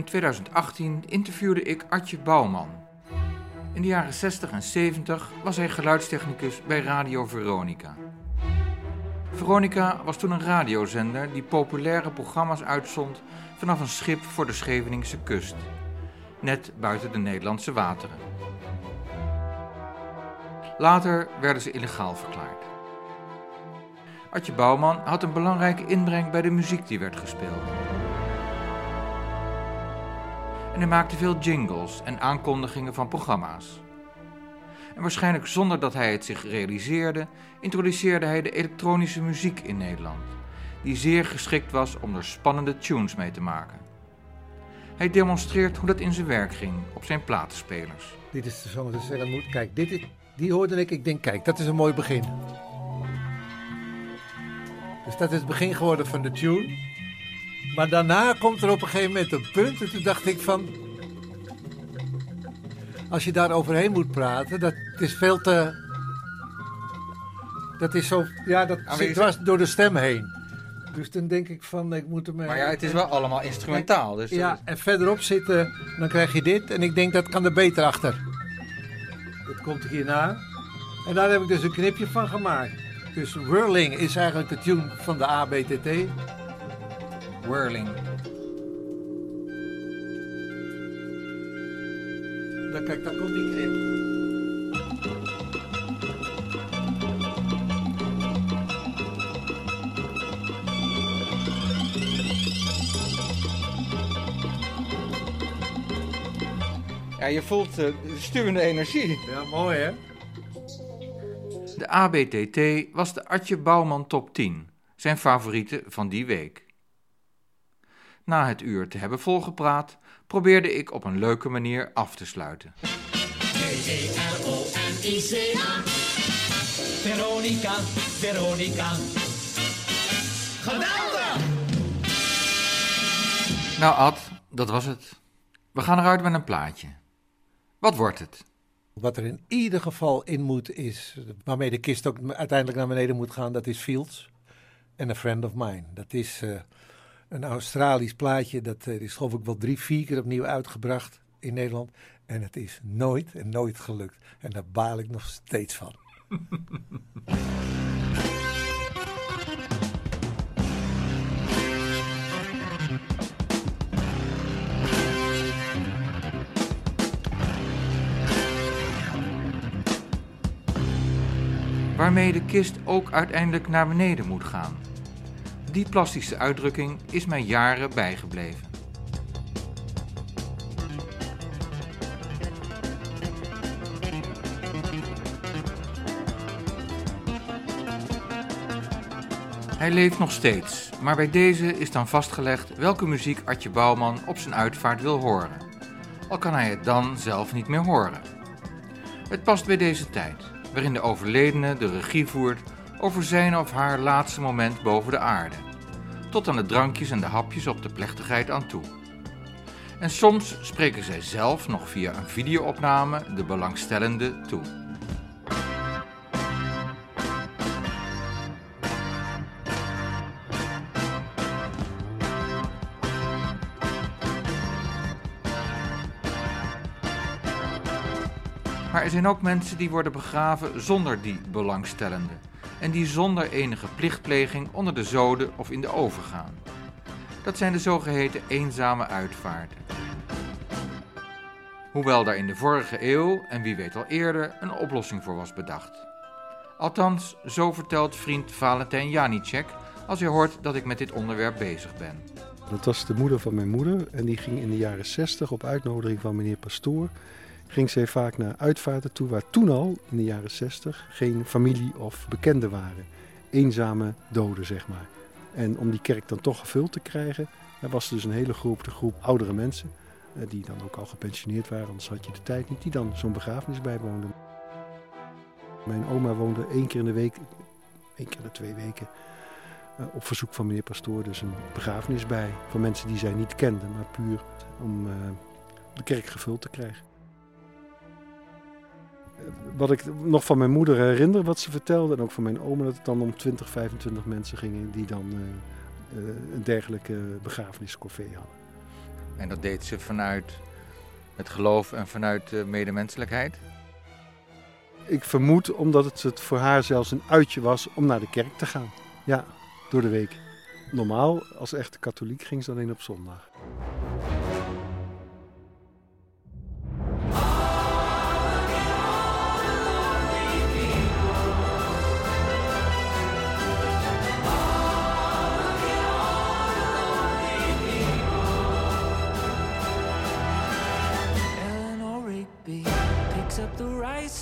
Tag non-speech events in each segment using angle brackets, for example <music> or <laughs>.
In 2018 interviewde ik Artje Bouwman. In de jaren 60 en 70 was hij geluidstechnicus bij Radio Veronica. Veronica was toen een radiozender die populaire programma's uitzond vanaf een schip voor de Scheveningse kust, net buiten de Nederlandse wateren. Later werden ze illegaal verklaard. Artje Bouwman had een belangrijke inbreng bij de muziek die werd gespeeld. En hij maakte veel jingles en aankondigingen van programma's. En waarschijnlijk zonder dat hij het zich realiseerde, introduceerde hij de elektronische muziek in Nederland, die zeer geschikt was om er spannende tunes mee te maken. Hij demonstreert hoe dat in zijn werk ging op zijn platenspelers. Dit is de song dat zeggen moet. Kijk, dit is, die hoorde ik. Ik denk, kijk, dat is een mooi begin. Dus dat is het begin geworden van de tune. Maar daarna komt er op een gegeven moment een punt. En toen dacht ik van... Als je daar overheen moet praten, dat is veel te... Dat is zo... Ja, dat maar zit dwars door de stem heen. Dus dan denk ik van, ik moet hem... Maar ja, het is wel allemaal instrumentaal. Dus Ja, en verderop zitten, dan krijg je dit. En ik denk, dat kan er beter achter. Dat komt hierna. En daar heb ik dus een knipje van gemaakt. Dus Whirling is eigenlijk de tune van de ABTT. Whirling. Dan kijk, daar komt die knip. Ja, je voelt uh, stuwende energie. Ja, mooi hè? De ABTT was de Artje Bouwman top 10, zijn favoriete van die week. Na het uur te hebben volgepraat, probeerde ik op een leuke manier af te sluiten. V-E-R-O-N-I-C-A. Veronica, Veronica. Geweldig! Nou Ad, dat was het. We gaan eruit met een plaatje. Wat wordt het? Wat er in ieder geval in moet is, waarmee de kist ook uiteindelijk naar beneden moet gaan, dat is Fields en A Friend of Mine. Dat is eh, een Australisch plaatje, dat eh, is geloof ik wel drie, vier keer opnieuw uitgebracht in Nederland. En het is nooit en nooit gelukt. En daar baal ik nog steeds van. Waarmee de kist ook uiteindelijk naar beneden moet gaan. Die plastische uitdrukking is mij jaren bijgebleven. Hij leeft nog steeds, maar bij deze is dan vastgelegd welke muziek Artje Bouwman op zijn uitvaart wil horen. Al kan hij het dan zelf niet meer horen. Het past bij deze tijd, waarin de overledene de regie voert over zijn of haar laatste moment boven de aarde, tot aan de drankjes en de hapjes op de plechtigheid aan toe. En soms spreken zij zelf nog via een videoopname de belangstellende toe. Maar er zijn ook mensen die worden begraven zonder die belangstellende en die zonder enige plichtpleging onder de zoden of in de oven gaan. Dat zijn de zogeheten eenzame uitvaarten. Hoewel daar in de vorige eeuw, en wie weet al eerder, een oplossing voor was bedacht. Althans, zo vertelt vriend Valentijn Janicek als hij hoort dat ik met dit onderwerp bezig ben. Dat was de moeder van mijn moeder en die ging in de jaren 60 op uitnodiging van meneer Pastoor ging zij vaak naar uitvaarten toe waar toen al, in de jaren 60, geen familie of bekenden waren. Eenzame doden, zeg maar. En om die kerk dan toch gevuld te krijgen, was dus een hele groep, de groep oudere mensen, eh, die dan ook al gepensioneerd waren, anders had je de tijd niet, die dan zo'n begrafenis bijwoonden. Mijn oma woonde één keer in de week, één keer in de twee weken, eh, op verzoek van meneer Pastoor, dus een begrafenis bij. Voor mensen die zij niet kenden, maar puur om uh, de kerk gevuld te krijgen wat ik nog van mijn moeder herinner, wat ze vertelde, en ook van mijn oma, dat het dan om 20, 25 mensen gingen die dan uh, uh, een dergelijke begrafeniscoffee hadden. En dat deed ze vanuit het geloof en vanuit de medemenselijkheid? Ik vermoed omdat het, het voor haar zelfs een uitje was om naar de kerk te gaan. Ja, door de week. Normaal, als echte katholiek, ging ze alleen op zondag.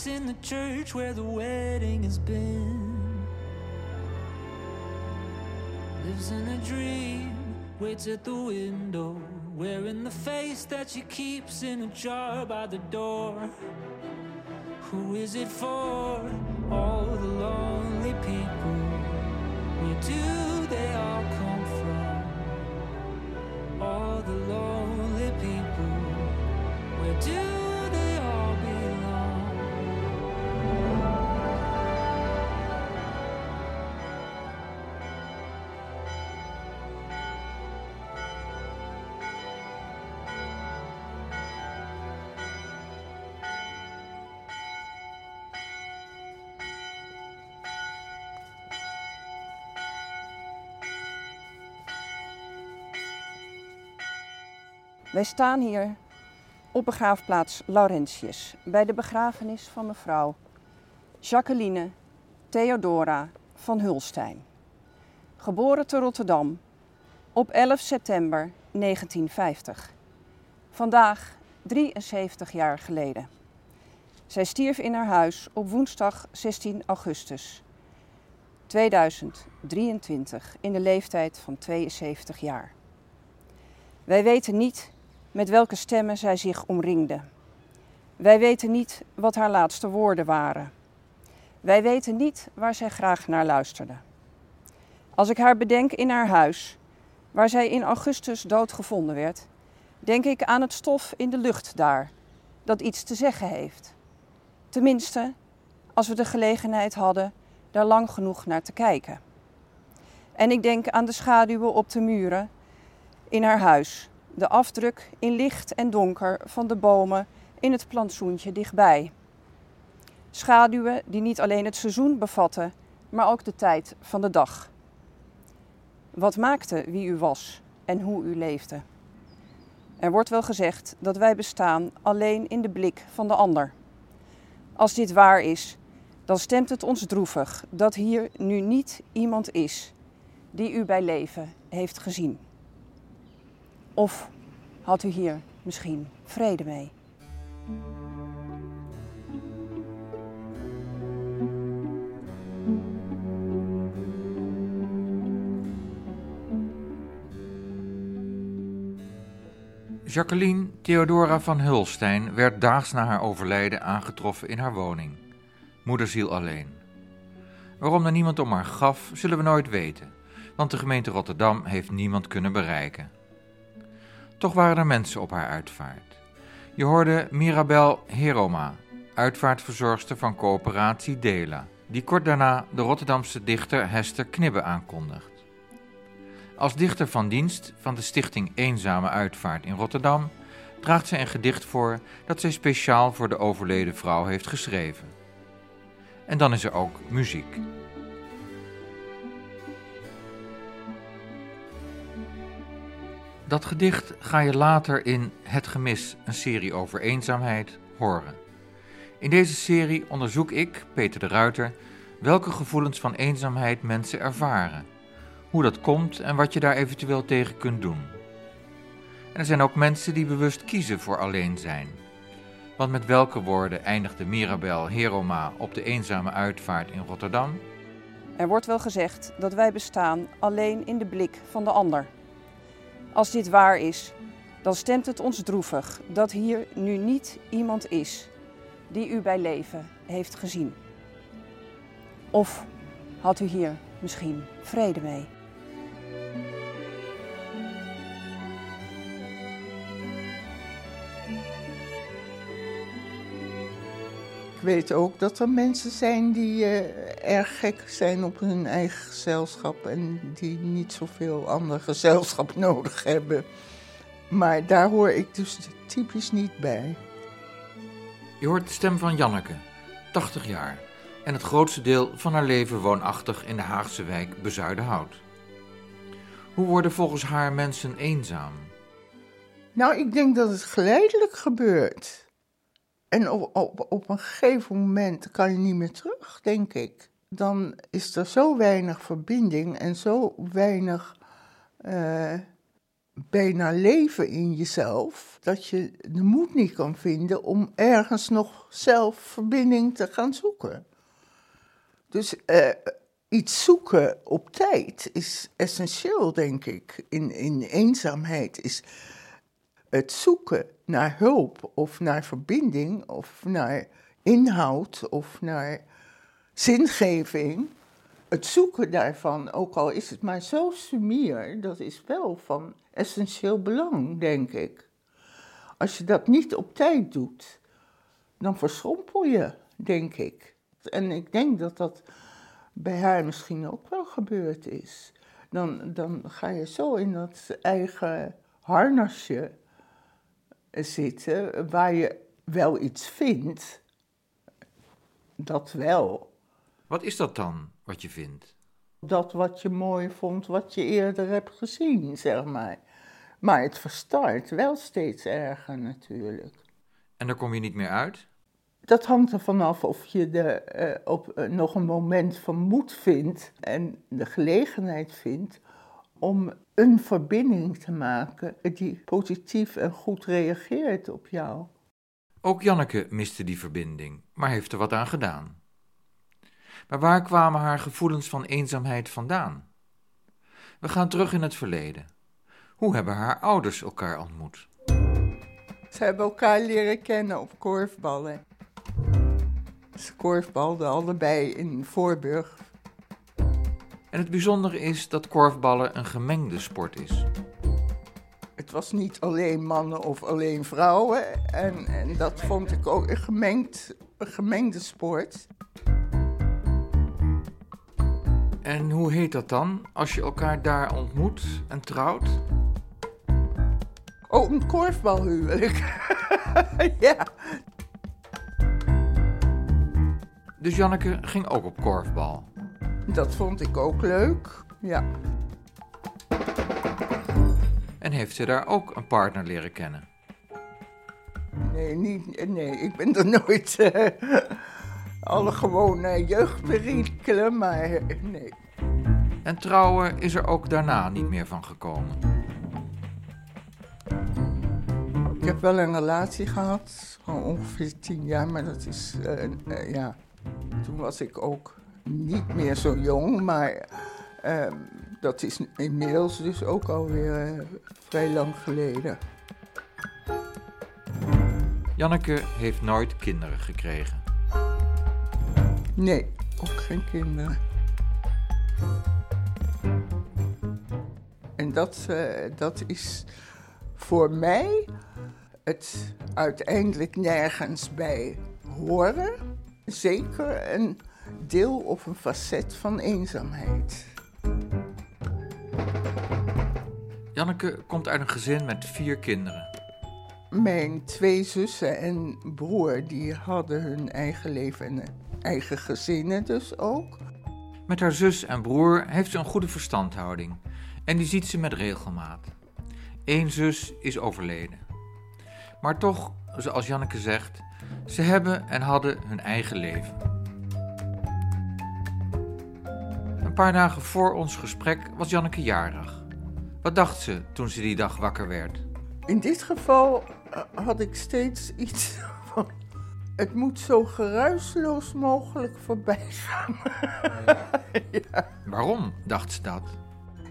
In the church where the wedding has been. Lives in a dream, waits at the window, wearing the face that she keeps in a jar by the door. Who is it for? All the lonely people. Where do they all come from? All the lonely people. Where do Wij staan hier op begraafplaats Laurentius bij de begrafenis van mevrouw Jacqueline Theodora van Hulstein. Geboren te Rotterdam op 11 september 1950. Vandaag 73 jaar geleden. Zij stierf in haar huis op woensdag 16 augustus 2023 in de leeftijd van 72 jaar. Wij weten niet met welke stemmen zij zich omringde. Wij weten niet wat haar laatste woorden waren. Wij weten niet waar zij graag naar luisterde. Als ik haar bedenk in haar huis, waar zij in augustus doodgevonden werd, denk ik aan het stof in de lucht daar, dat iets te zeggen heeft. Tenminste, als we de gelegenheid hadden daar lang genoeg naar te kijken. En ik denk aan de schaduwen op de muren in haar huis, de afdruk in licht en donker van de bomen in het plantsoentje dichtbij. Schaduwen die niet alleen het seizoen bevatten, maar ook de tijd van de dag. Wat maakte wie u was en hoe u leefde? Er wordt wel gezegd dat wij bestaan alleen in de blik van de ander. Als dit waar is, dan stemt het ons droevig dat hier nu niet iemand is die u bij leven heeft gezien. Of had u hier misschien vrede mee? Jacqueline Theodora van Hulstein werd daags na haar overlijden aangetroffen in haar woning. Moederziel alleen. Waarom er niemand om haar gaf, zullen we nooit weten, want de gemeente Rotterdam heeft niemand kunnen bereiken. Toch waren er mensen op haar uitvaart. Je hoorde Mirabel Heroma, uitvaartverzorgster van coöperatie Dela, die kort daarna de Rotterdamse dichter Hester Knibbe aankondigt. Als dichter van dienst van de stichting Eenzame Uitvaart in Rotterdam draagt zij een gedicht voor dat zij speciaal voor de overleden vrouw heeft geschreven. En dan is er ook muziek. Dat gedicht ga je later in Het Gemis, een serie over eenzaamheid, horen. In deze serie onderzoek ik, Peter de Ruiter, welke gevoelens van eenzaamheid mensen ervaren, hoe dat komt en wat je daar eventueel tegen kunt doen. En er zijn ook mensen die bewust kiezen voor alleen zijn. Want met welke woorden eindigde Mirabel Heroma op de eenzame uitvaart in Rotterdam? Er wordt wel gezegd dat wij bestaan alleen in de blik van de ander. Als dit waar is, dan stemt het ons droevig dat hier nu niet iemand is die u bij leven heeft gezien. Of had u hier misschien vrede mee? Weet ook dat er mensen zijn die eh, erg gek zijn op hun eigen gezelschap en die niet zoveel ander gezelschap <laughs> nodig hebben. Maar daar hoor ik dus typisch niet bij. Je hoort de stem van Janneke, 80 jaar, en het grootste deel van haar leven woonachtig in de Haagse wijk Bezuidenhout. Hoe worden volgens haar mensen eenzaam? Nou, ik denk dat het geleidelijk gebeurt. En op, op, op een gegeven moment kan je niet meer terug, denk ik. Dan is er zo weinig verbinding en zo weinig uh, bijna leven in jezelf, dat je de moed niet kan vinden om ergens nog zelf verbinding te gaan zoeken. Dus uh, iets zoeken op tijd is essentieel, denk ik. In, in eenzaamheid is het zoeken naar hulp of naar verbinding of naar inhoud of naar zingeving. Het zoeken daarvan, ook al is het maar zo sumier, dat is wel van essentieel belang, denk ik. Als je dat niet op tijd doet, dan verschrompel je, denk ik. En ik denk dat dat bij haar misschien ook wel gebeurd is. Dan, dan ga je zo in dat eigen harnasje zitten waar je wel iets vindt. Dat wel. Wat is dat dan, wat je vindt? Dat wat je mooi vond, wat je eerder hebt gezien, zeg maar. Maar het verstart wel steeds erger natuurlijk. En daar kom je niet meer uit? Dat hangt er vanaf of je de, uh, op uh, nog een moment van moed vindt en de gelegenheid vindt om een verbinding te maken die positief en goed reageert op jou. Ook Janneke miste die verbinding, maar heeft er wat aan gedaan. Maar waar kwamen haar gevoelens van eenzaamheid vandaan? We gaan terug in het verleden. Hoe hebben haar ouders elkaar ontmoet? Ze hebben elkaar leren kennen op korfballen. Ze korfbalden allebei in Voorburg. En het bijzondere is dat korfballen een gemengde sport is. Het was niet alleen mannen of alleen vrouwen. En, en dat vond ik ook een, gemengd, een gemengde sport. En hoe heet dat dan als je elkaar daar ontmoet en trouwt? Oh, een korfbalhuwelijk. <laughs> ja. Dus Janneke ging ook op korfbal. Dat vond ik ook leuk, ja. En heeft ze daar ook een partner leren kennen? Nee, niet, nee ik ben er nooit... Uh, <laughs> alle gewone jeugdperikelen, maar nee. En trouwen is er ook daarna niet meer van gekomen? Ik heb wel een relatie gehad, ongeveer tien jaar, maar dat is, uh, uh, ja... Toen was ik ook niet meer zo jong, maar uh, dat is inmiddels dus ook alweer uh, vrij lang geleden. Janneke heeft nooit kinderen gekregen. Nee, ook geen kinderen. En dat, uh, dat is voor mij het uiteindelijk nergens bij horen. Zeker een deel of een facet van eenzaamheid. Janneke komt uit een gezin met vier kinderen. Mijn twee zussen en broer die hadden hun eigen leven en eigen gezinnen dus ook. Met haar zus en broer heeft ze een goede verstandhouding en die ziet ze met regelmaat. Eén zus is overleden. Maar toch, zoals Janneke zegt, ze hebben en hadden hun eigen leven. Paar dagen voor ons gesprek was Janneke jarig. Wat dacht ze toen ze die dag wakker werd? In dit geval uh, had ik steeds iets van. Het moet zo geruisloos mogelijk voorbij gaan. <laughs> ja. Waarom dacht ze dat?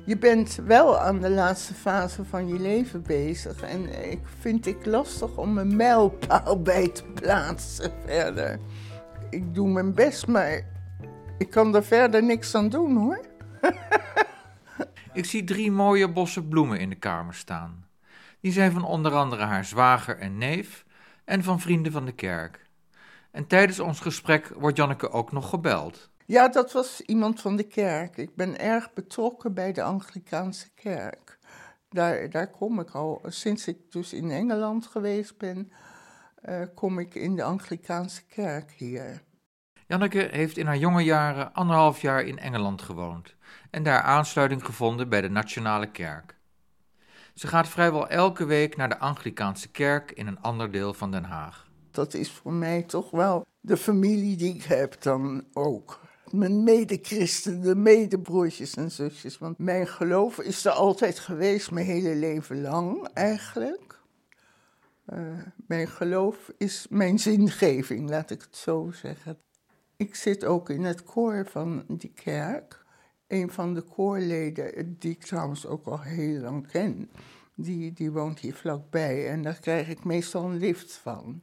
Je bent wel aan de laatste fase van je leven bezig. En ik vind ik lastig om een mijlpaal bij te plaatsen verder. Ik doe mijn best, maar ik kan er verder niks aan doen hoor. <laughs> ik zie drie mooie bossen bloemen in de kamer staan. Die zijn van onder andere haar zwager en neef en van vrienden van de kerk. En tijdens ons gesprek wordt Janneke ook nog gebeld. Ja, dat was iemand van de kerk. Ik ben erg betrokken bij de Anglikaanse kerk. Daar, daar kom ik al. Sinds ik dus in Engeland geweest ben, uh, kom ik in de Anglikaanse kerk hier. Janneke heeft in haar jonge jaren anderhalf jaar in Engeland gewoond en daar aansluiting gevonden bij de Nationale Kerk. Ze gaat vrijwel elke week naar de Anglikaanse kerk in een ander deel van Den Haag. Dat is voor mij toch wel de familie die ik heb dan ook. Mijn medechristen, de medebroertjes en zusjes. Want mijn geloof is er altijd geweest, mijn hele leven lang eigenlijk. Uh, mijn geloof is mijn zingeving, laat ik het zo zeggen. Ik zit ook in het koor van die kerk. Een van de koorleden, die ik trouwens ook al heel lang ken, die, die woont hier vlakbij en daar krijg ik meestal een lift van.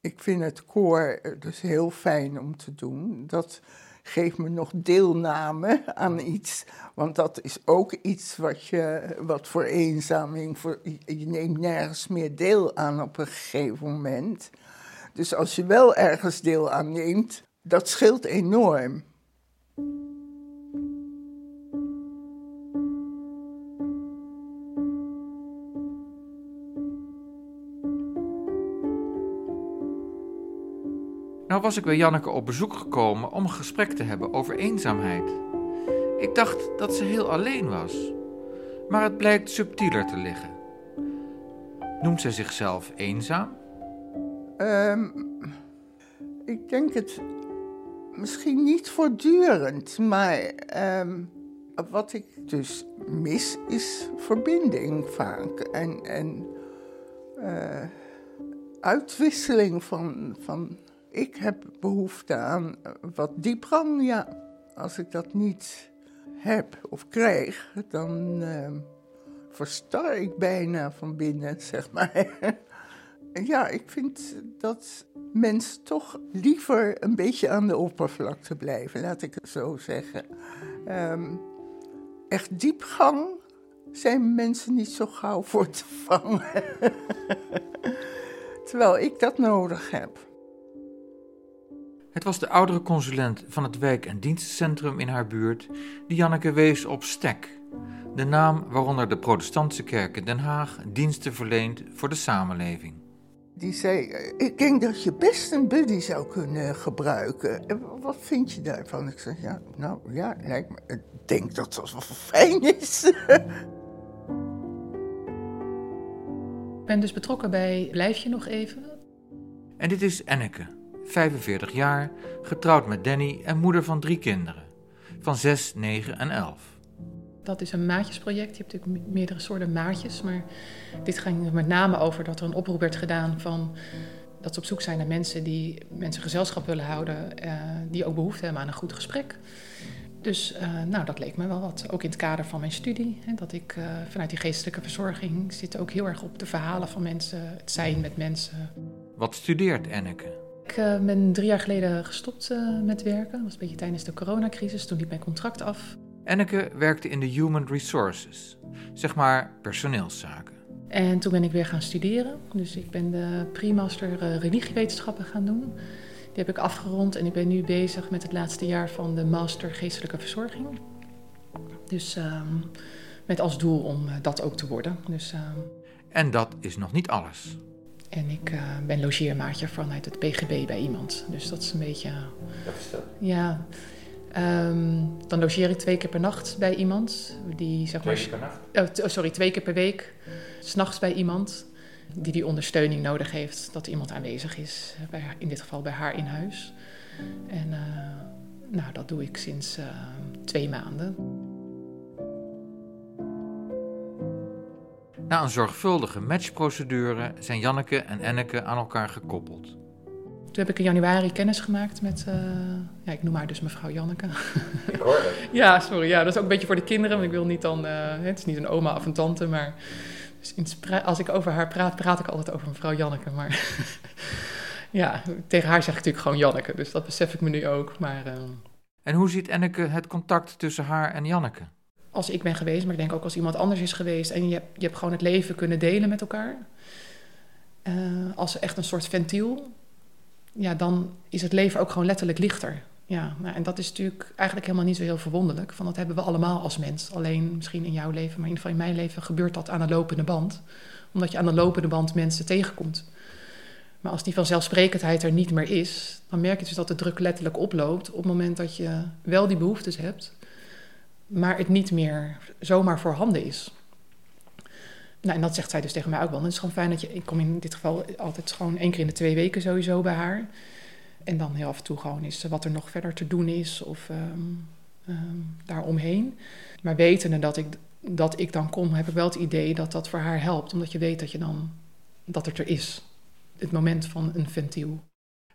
Ik vind het koor dus heel fijn om te doen. Dat geeft me nog deelname aan iets. Want dat is ook iets wat, je, wat voor eenzaming, voor, je neemt nergens meer deel aan op een gegeven moment. Dus als je wel ergens deel aan neemt, dat scheelt enorm. Nou was ik bij Janneke op bezoek gekomen om een gesprek te hebben over eenzaamheid. Ik dacht dat ze heel alleen was, maar het blijkt subtieler te liggen. Noemt zij zichzelf eenzaam? Um, ik denk het misschien niet voortdurend, maar um, wat ik dus mis is verbinding vaak. En, en uh, uitwisseling van, van ik heb behoefte aan wat diepgang. Ja, als ik dat niet heb of krijg, dan uh, verstar ik bijna van binnen, zeg maar. <laughs> ja, ik vind dat mensen toch liever een beetje aan de oppervlakte blijven, laat ik het zo zeggen. Um, echt diepgang zijn mensen niet zo gauw voor te vangen. <laughs> Terwijl ik dat nodig heb. Het was de oudere consulent van het wijk- en dienstencentrum in haar buurt die Janneke wees op STEK, de naam waaronder de protestantse kerk in Den Haag diensten verleent voor de samenleving. Die zei, ik denk dat je best een buddy zou kunnen gebruiken. Wat vind je daarvan? Ik zei, ja, nou ja, lijkt me, ik denk dat dat wel fijn is. Ik ben dus betrokken bij Blijf je nog even? En dit is Enneke, 45 jaar, getrouwd met Danny en moeder van drie kinderen, van 6, 9 en 11. Dat is een maatjesproject. Je hebt natuurlijk meerdere soorten maatjes, maar dit ging met name over dat er een oproep werd gedaan van dat ze op zoek zijn naar mensen die mensen gezelschap willen houden, uh, die ook behoefte hebben aan een goed gesprek. Dus uh, nou, dat leek me wel wat. Ook in het kader van mijn studie. Hè, dat ik uh, vanuit die geestelijke verzorging zit ook heel erg op de verhalen van mensen, het zijn met mensen. Wat studeert Enneke? Ik ben drie jaar geleden gestopt met werken. Dat was een beetje tijdens de coronacrisis. Toen liep mijn contract af. Enneke werkte in de Human Resources, zeg maar personeelszaken. En toen ben ik weer gaan studeren. Dus ik ben de pre-master uh, religiewetenschappen gaan doen. Die heb ik afgerond en ik ben nu bezig met het laatste jaar van de master geestelijke verzorging. Dus um, met als doel om dat ook te worden. Dus, um... En dat is nog niet alles. En ik uh, ben logeermaatje vanuit het PGB bij iemand. Dus dat is een beetje. Is dat? Ja. Um, dan logeer ik twee keer per nacht bij iemand. Die, zeg twee maar, keer per nacht? Oh, sorry, twee keer per week. S'nachts bij iemand die die ondersteuning nodig heeft. Dat iemand aanwezig is. Bij in dit geval bij haar in huis. En uh, nou, dat doe ik sinds uh, twee maanden. Na een zorgvuldige matchprocedure zijn Janneke en Enneke aan elkaar gekoppeld. Toen heb ik in januari kennis gemaakt met, uh, ja, ik noem haar dus mevrouw Janneke. Ik hoor het. <laughs> ja, sorry. Ja, dat is ook een beetje voor de kinderen, want ik wil niet dan, uh, het is niet een oma of een tante, maar dus als ik over haar praat, praat ik altijd over mevrouw Janneke. Maar <laughs> ja, tegen haar zeg ik natuurlijk gewoon Janneke, dus dat besef ik me nu ook. Maar, uh... En hoe ziet Enneke het contact tussen haar en Janneke? als ik ben geweest, maar ik denk ook als iemand anders is geweest en je, je hebt gewoon het leven kunnen delen met elkaar. Uh, als echt een soort ventiel, ja, dan is het leven ook gewoon letterlijk lichter. Ja, nou, en dat is natuurlijk eigenlijk helemaal niet zo heel verwonderlijk. Van dat hebben we allemaal als mens. Alleen misschien in jouw leven, maar in ieder geval in mijn leven gebeurt dat aan de lopende band. Omdat je aan de lopende band mensen tegenkomt. Maar als die vanzelfsprekendheid er niet meer is, dan merk je dus dat de druk letterlijk oploopt op het moment dat je wel die behoeftes hebt, maar het niet meer zomaar voorhanden is. Nou, en dat zegt zij dus tegen mij ook wel. Het is gewoon fijn dat je, ik kom in dit geval altijd gewoon één keer in de twee weken sowieso bij haar. En dan heel af en toe gewoon is wat er nog verder te doen is of um, um. Maar wetende dat ik, dat ik dan kom, heb ik wel het idee dat dat voor haar helpt. Omdat je weet dat, je dan, dat het er is. Het moment van een ventiel.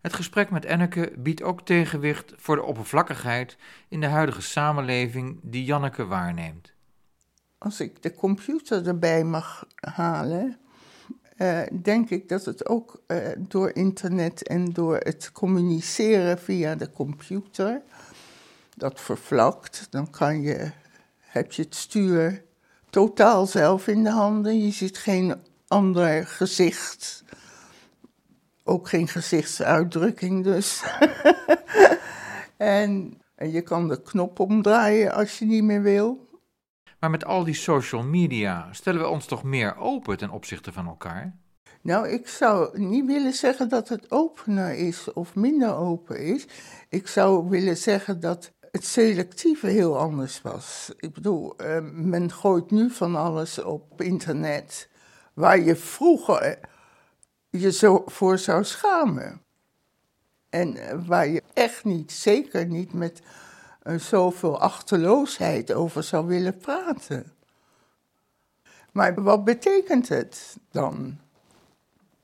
Het gesprek met Enneke biedt ook tegenwicht voor de oppervlakkigheid in de huidige samenleving die Janneke waarneemt. Als ik de computer erbij mag halen, uh, denk ik dat het ook uh, door internet en door het communiceren via de computer, dat vervlakt. Dan kan je, heb je het stuur totaal zelf in de handen. Je ziet geen ander gezicht. Ook geen gezichtsuitdrukking dus. <laughs> en, en je kan de knop omdraaien als je niet meer wil. Maar met al die social media stellen we ons toch meer open ten opzichte van elkaar? Nou, ik zou niet willen zeggen dat het opener is of minder open is. Ik zou willen zeggen dat het selectieve heel anders was. Ik bedoel, uh, men gooit nu van alles op internet waar je vroeger je zo voor zou schamen. En uh, waar je echt niet, zeker niet met uh, zoveel achterloosheid over zou willen praten. Maar wat betekent het dan?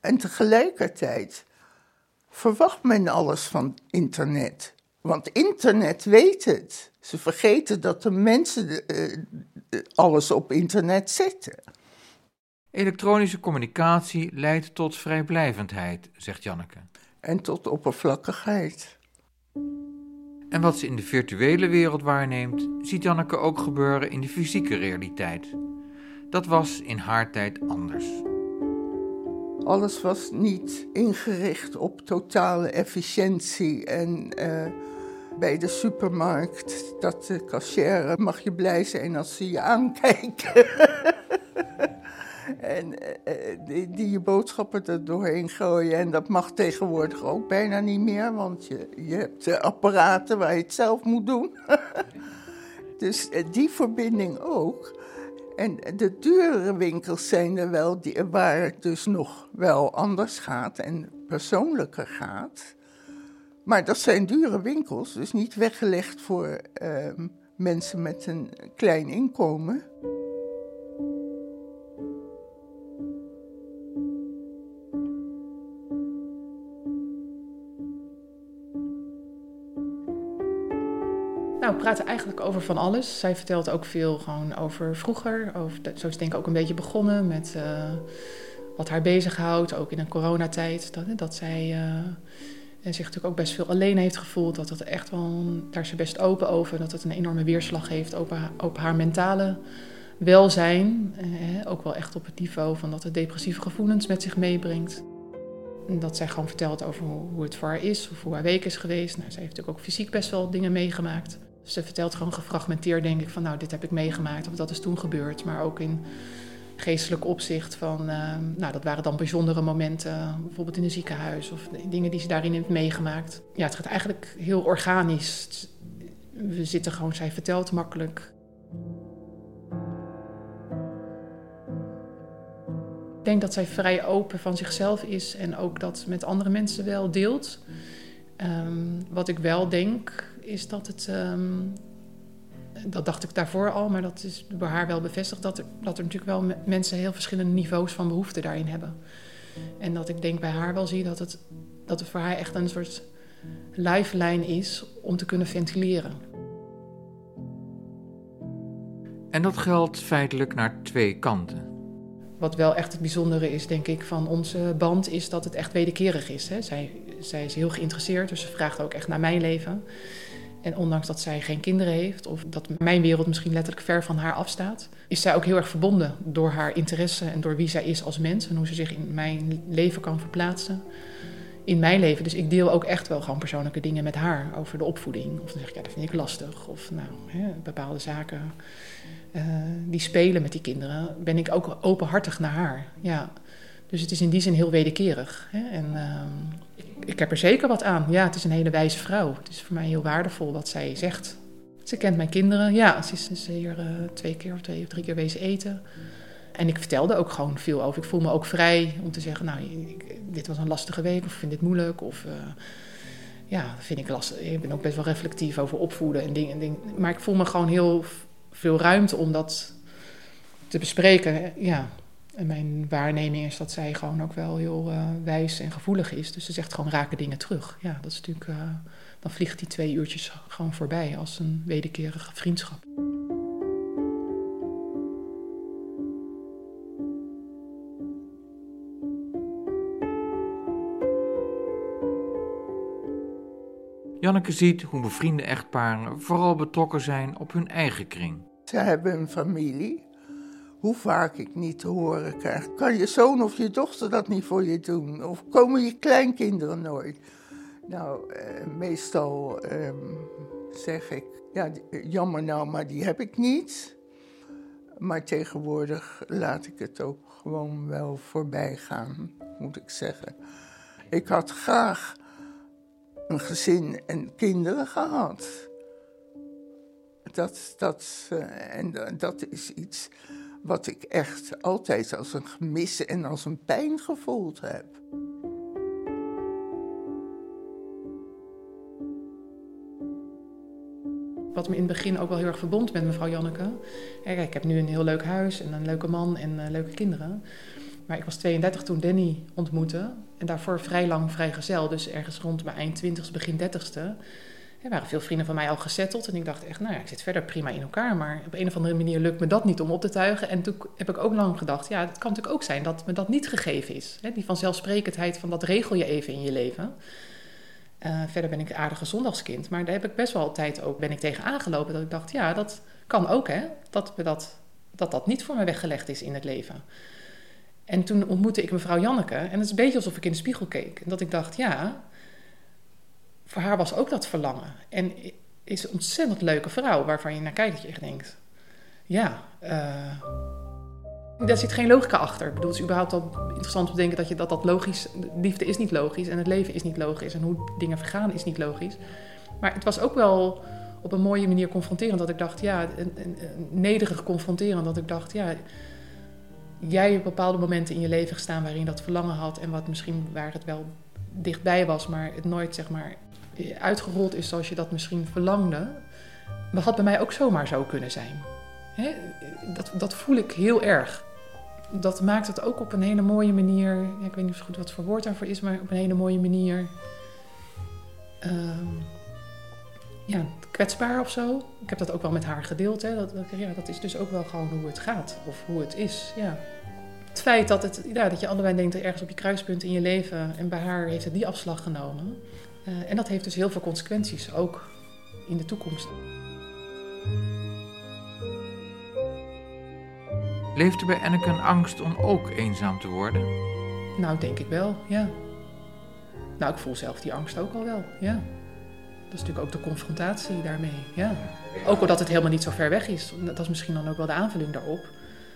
En tegelijkertijd verwacht men alles van internet. Want internet weet het. Ze vergeten dat de mensen uh, alles op internet zetten. Elektronische communicatie leidt tot vrijblijvendheid, zegt Janneke. En tot oppervlakkigheid. En wat ze in de virtuele wereld waarneemt, ziet Janneke ook gebeuren in de fysieke realiteit. Dat was in haar tijd anders. Alles was niet ingericht op totale efficiëntie en uh, bij de supermarkt, dat de cashier mag je blij zijn als ze je aankijken. <laughs> en uh, die, die, je boodschappen er doorheen gooien. En dat mag tegenwoordig ook bijna niet meer, want je, je hebt apparaten waar je het zelf moet doen. <laughs> dus uh, die verbinding ook. En de dure winkels zijn er wel, die, waar het dus nog wel anders gaat en persoonlijker gaat. Maar dat zijn dure winkels, dus niet weggelegd voor uh, mensen met een klein inkomen. Praten eigenlijk over van alles. Zij vertelt ook veel gewoon over vroeger. Over, zo is denk ik ook een beetje begonnen met uh, wat haar bezighoudt, ook in een coronatijd. Dat, dat zij uh, zich natuurlijk ook best veel alleen heeft gevoeld. Dat het echt wel, daar is ze best open over, dat het een enorme weerslag heeft op haar, op haar mentale welzijn. Eh, ook wel echt op het niveau van dat het depressieve gevoelens met zich meebrengt. En dat zij gewoon vertelt over hoe, hoe het voor haar is, of hoe haar week is geweest. Nou, zij heeft natuurlijk ook fysiek best wel dingen meegemaakt. Ze vertelt gewoon gefragmenteerd, denk ik, van nou, dit heb ik meegemaakt of dat is toen gebeurd. Maar ook in geestelijk opzicht van, uh, nou, dat waren dan bijzondere momenten, bijvoorbeeld in een ziekenhuis of dingen die ze daarin heeft meegemaakt. Ja, het gaat eigenlijk heel organisch. We zitten gewoon, zij vertelt makkelijk. Ik denk dat zij vrij open van zichzelf is en ook dat met andere mensen wel deelt. Um, wat ik wel denk, is dat het. Um, dat dacht ik daarvoor al, maar dat is bij haar wel bevestigd. Dat er, dat er natuurlijk wel mensen heel verschillende niveaus van behoefte daarin hebben. En dat ik denk bij haar wel zie dat het, dat het voor haar echt een soort lifeline is om te kunnen ventileren. En dat geldt feitelijk naar twee kanten. Wat wel echt het bijzondere is, denk ik, van onze band, is dat het echt wederkerig is. Hè? Zij, zij is heel geïnteresseerd, dus ze vraagt ook echt naar mijn leven. En ondanks dat zij geen kinderen heeft, of dat mijn wereld misschien letterlijk ver van haar afstaat, is zij ook heel erg verbonden door haar interesse en door wie zij is als mens en hoe ze zich in mijn leven kan verplaatsen. in mijn leven. Dus ik deel ook echt wel gewoon persoonlijke dingen met haar over de opvoeding. Of dan zeg ik, ja, dat vind ik lastig. Of nou, hè, bepaalde zaken uh, die spelen met die kinderen, ben ik ook openhartig naar haar. Ja. Dus het is in die zin heel wederkerig. Hè? En uh, ik, ik, heb er zeker wat aan. Ja, het is een hele wijze vrouw. Het is voor mij heel waardevol wat zij zegt. Ze kent mijn kinderen. Ja, ze is, hier uh, twee keer of twee of drie keer wezen eten. En ik vertelde ook gewoon veel over. Ik voel me ook vrij om te zeggen, nou, ik, dit was een lastige week, of ik vind dit moeilijk, of uh, ja, vind ik lastig. Ik ben ook best wel reflectief over opvoeden en dingen. En dingen. Maar ik voel me gewoon heel veel ruimte om dat te bespreken. Ja. En mijn waarneming is dat zij gewoon ook wel heel uh, wijs en gevoelig is. Dus ze zegt gewoon raken dingen terug. Ja, dat is natuurlijk. Uh, dan vliegt die twee uurtjes gewoon voorbij als een wederkerige vriendschap. Janneke ziet hoe bevriende echtparen vooral betrokken zijn op hun eigen kring. Ze hebben een familie. Hoe vaak ik niet te horen krijg, kan je zoon of je dochter dat niet voor je doen? Of komen je kleinkinderen nooit? Nou, eh, meestal eh, zeg ik, ja, jammer nou, maar die heb ik niet. Maar tegenwoordig laat ik het ook gewoon wel voorbij gaan, moet ik zeggen. Ik had graag een gezin en kinderen gehad. Dat, dat, uh, en dat is iets wat ik echt altijd als een gemis en als een pijn gevoeld heb. Wat me in het begin ook wel heel erg verbond met mevrouw Janneke. Ik heb nu een heel leuk huis en een leuke man en uh, leuke kinderen. Maar ik was 32 toen Danny ontmoette. En daarvoor vrij lang vrijgezel. Dus ergens rond mijn eind 20ste, begin 30ste. Er waren veel vrienden van mij al gezetteld. En ik dacht echt, nou ja, ik zit verder prima in elkaar. Maar op een of andere manier lukt me dat niet om op te tuigen. En toen heb ik ook lang gedacht, ja, het kan natuurlijk ook zijn dat me dat niet gegeven is. Hè? Die vanzelfsprekendheid van dat regel je even in je leven. Uh, verder ben ik een aardige zondagskind. Maar daar heb ik best wel tijd ook, ben ik tegen aangelopen. Dat ik dacht, ja, dat kan ook hè. Dat dat, dat, dat niet voor me weggelegd is in het leven. En toen ontmoette ik mevrouw Janneke. En het is een beetje alsof ik in de spiegel keek. En dat ik dacht, ja, voor haar was ook dat verlangen. En is een ontzettend leuke vrouw waarvan je naar kijkt dat je echt denkt... Ja, uh, daar zit geen logica achter. Ik bedoel, het is überhaupt al interessant om te denken dat je dat, dat logisch... Liefde is niet logisch en het leven is niet logisch. En hoe dingen vergaan is niet logisch. Maar het was ook wel op een mooie manier confronterend. Dat ik dacht, ja, een, een, nederig confronterend. Dat ik dacht, ja jij op bepaalde momenten in je leven gestaan waarin je dat verlangen had en wat misschien waar het wel dichtbij was, maar het nooit zeg maar uitgerold is zoals je dat misschien verlangde. Dat had bij mij ook zomaar zo kunnen zijn. Hè? Dat, dat voel ik heel erg. Dat maakt het ook op een hele mooie manier. Ik weet niet zo goed wat voor woord daarvoor is, maar op een hele mooie manier. Uh, ja, kwetsbaar of zo. Ik heb dat ook wel met haar gedeeld. Hè? Dat, dat, ja, dat is dus ook wel gewoon hoe het gaat of hoe het is. Ja. Het feit dat, het, ja, dat je allebei denkt ergens op je kruispunt in je leven en bij haar heeft het die afslag genomen. Uh, en dat heeft dus heel veel consequenties, ook in de toekomst. Leeft er bij Enneke een angst om ook eenzaam te worden? Nou, denk ik wel, ja. Nou, ik voel zelf die angst ook al wel, ja. Dat is natuurlijk ook de confrontatie daarmee. Ja. Ook omdat het helemaal niet zo ver weg is. Dat is misschien dan ook wel de aanvulling daarop.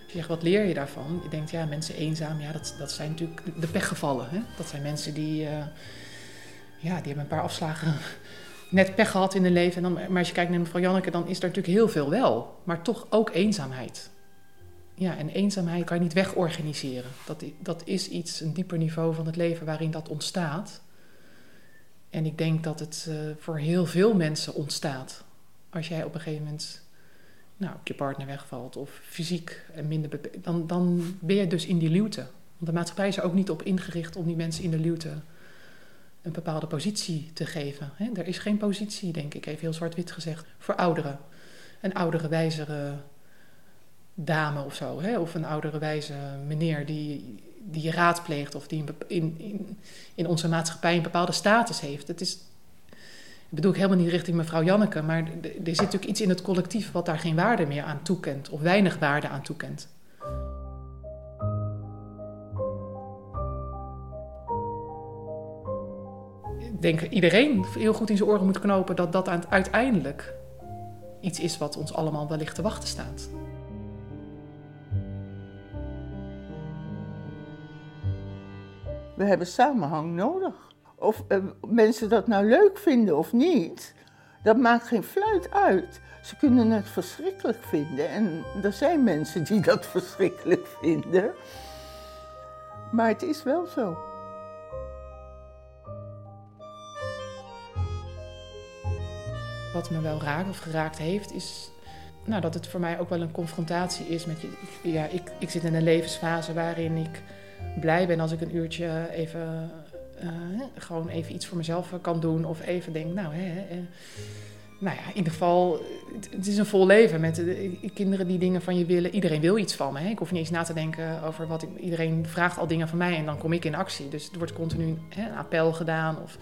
Je zegt, wat leer je daarvan? Je denkt, ja, mensen eenzaam, ja, dat, dat zijn natuurlijk de pechgevallen. Hè? Dat zijn mensen die, uh, ja, die hebben een paar afslagen net pech gehad in hun leven. En dan, maar als je kijkt naar mevrouw Janneke, dan is er natuurlijk heel veel wel. Maar toch ook eenzaamheid. Ja, en eenzaamheid kan je niet wegorganiseren. Dat, dat is iets, een dieper niveau van het leven waarin dat ontstaat. En ik denk dat het uh, voor heel veel mensen ontstaat. Als jij op een gegeven moment nou, je partner wegvalt of fysiek en minder beperkt, dan, dan ben je dus in die luwte. Want de maatschappij is er ook niet op ingericht om die mensen in de luwte een bepaalde positie te geven. Hè? Er is geen positie, denk ik, even heel zwart-wit gezegd, voor ouderen. Een oudere, wijzere dame of zo. Hè? Of een oudere, wijze meneer die die je raadpleegt of die in, in, in onze maatschappij een bepaalde status heeft. Het is, bedoel ik helemaal niet richting mevrouw Janneke, maar er zit natuurlijk iets in het collectief wat daar geen waarde meer aan toekent of weinig waarde aan toekent. Denk iedereen heel goed in zijn oren moet knopen dat dat uiteindelijk iets is wat ons allemaal wellicht te wachten staat. We hebben samenhang nodig. Of eh, mensen dat nou leuk vinden of niet, dat maakt geen fluit uit. Ze kunnen het verschrikkelijk vinden en er zijn mensen die dat <laughs> verschrikkelijk vinden. Maar het is wel zo. Wat me wel raakt of geraakt heeft, is nou, dat het voor mij ook wel een confrontatie is met je. Ja, ik, ik zit in een levensfase waarin ik blij ben als ik een uurtje even, uh, gewoon even iets voor mezelf kan doen. Of even denk, nou, hè, hè, nou ja, in ieder geval, het, is een vol leven met kinderen die dingen van je willen. Iedereen wil iets van me. Ik hoef niet eens na te denken over wat ik, iedereen vraagt al dingen van mij en dan kom ik in actie. Dus er wordt continu hè, een appel gedaan. Of,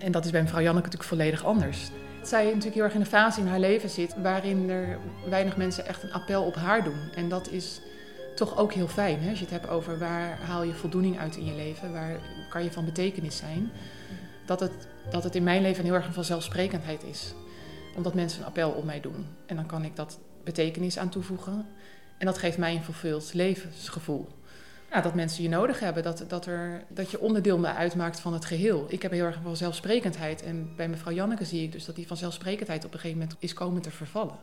en dat is bij mevrouw Janneke natuurlijk volledig anders. Zij natuurlijk heel erg in een fase in haar leven zit waarin er weinig mensen echt een appel op haar doen. En dat is toch ook heel fijn. Hè? Als je het hebt over waar haal je voldoening uit in je leven, waar kan je van betekenis zijn. Dat het, dat het in mijn leven heel erg een vanzelfsprekendheid is. Omdat mensen een appel op mij doen. En dan kan ik dat betekenis aan toevoegen. En dat geeft mij een vervuld levensgevoel. Dat mensen je nodig hebben, dat, dat, er, dat je onderdeel uitmaakt van het geheel. Ik heb heel erg een vanzelfsprekendheid. En bij mevrouw Janneke zie ik dus dat die vanzelfsprekendheid op een gegeven moment is komen te vervallen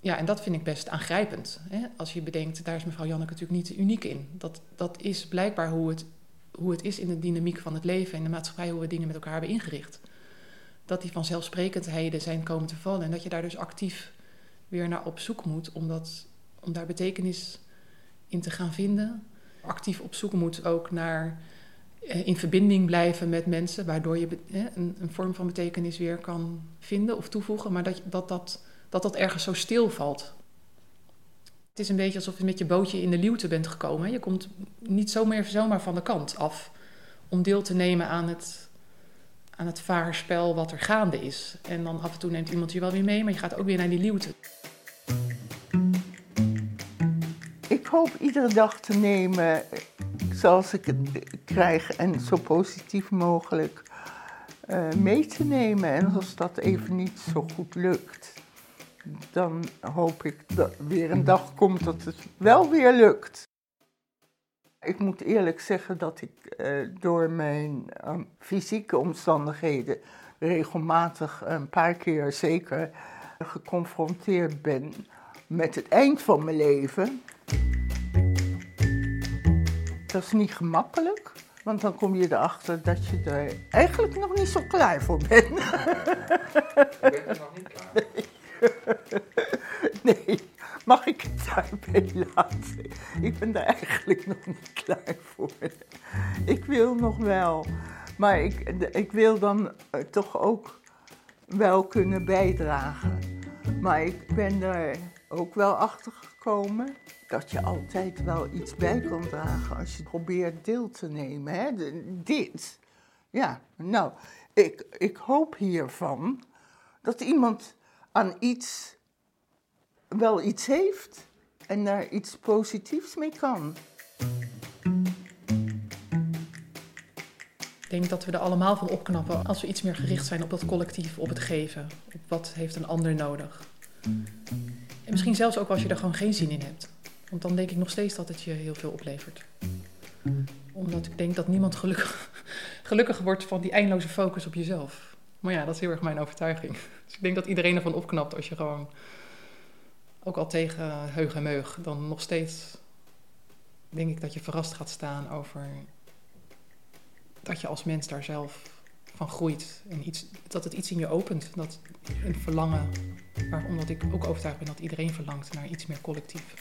ja, en dat vind ik best aangrijpend. Hè? Als je bedenkt, daar is mevrouw Janneke natuurlijk niet uniek in. Dat, dat is blijkbaar hoe het, hoe het is in de dynamiek van het leven en de maatschappij, hoe we dingen met elkaar hebben ingericht. Dat die vanzelfsprekendheden zijn komen te vallen en dat je daar dus actief weer naar op zoek moet om, dat, om daar betekenis in te gaan vinden. Actief op zoek moet ook naar eh, in verbinding blijven met mensen, waardoor je een, een vorm van betekenis weer kan vinden of toevoegen, maar dat dat. dat dat dat ergens zo stil valt. Het is een beetje alsof je met je bootje in de luwte bent gekomen. Je komt niet zomaar, zomaar van de kant af om deel te nemen aan het, aan het vaarspel wat er gaande is. En dan af en toe neemt iemand je wel weer mee, maar je gaat ook weer naar die luwte. Hoop iedere dag te nemen zoals ik het krijg en zo positief mogelijk uh, mee te nemen. En als dat even niet zo goed lukt, dan hoop ik dat weer een dag komt dat het wel weer lukt. Ik moet eerlijk zeggen dat ik eh, door mijn uh, fysieke omstandigheden regelmatig een paar keer zeker geconfronteerd ben met het eind van mijn leven. Dat is niet gemakkelijk, want dan kom je erachter dat je er eigenlijk nog niet zo klaar voor bent. Je bent er nog niet klaar. Nee. <laughs> nee, mag ik het daarbij laten? Ik ben daar eigenlijk nog niet klaar voor. Ik wil nog wel, maar ik, ik wil dan eh, toch ook wel kunnen bijdragen. Maar ik ben er ook wel achter gekomen dat je altijd wel iets bij kan dragen als je probeert deel te nemen. Hè? dit. Ja, nou, ik, ik hoop hiervan dat iemand aan iets wel iets heeft en daar iets positiefs mee kan. Ik denk dat we er allemaal van opknappen als we iets meer gericht zijn op dat collectief, op het geven. Op wat heeft een ander nodig. En misschien zelfs ook als je er gewoon geen zin in hebt. Want dan denk ik nog steeds dat het je heel veel oplevert. Omdat ik denk dat niemand gelukkig, <laughs> gelukkiger wordt van die eindeloze focus op jezelf. Maar ja, dat is heel erg mijn overtuiging. <laughs> Dus ik denk dat iedereen ervan opknapt als je gewoon, ook al tegen heug en meug, dan nog steeds denk ik dat je verrast gaat staan over dat je als mens daar zelf van groeit. En iets, dat het iets in je opent. Dat een verlangen, maar omdat ik ook overtuigd ben dat iedereen verlangt naar iets meer collectief.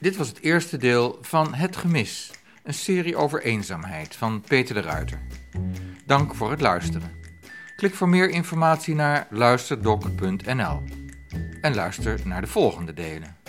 Dit was het eerste deel van Het Gemis een serie over eenzaamheid van Peter de Ruiter. Dank voor het luisteren. Klik voor meer informatie naar luisterdoc.nl en luister naar de volgende delen.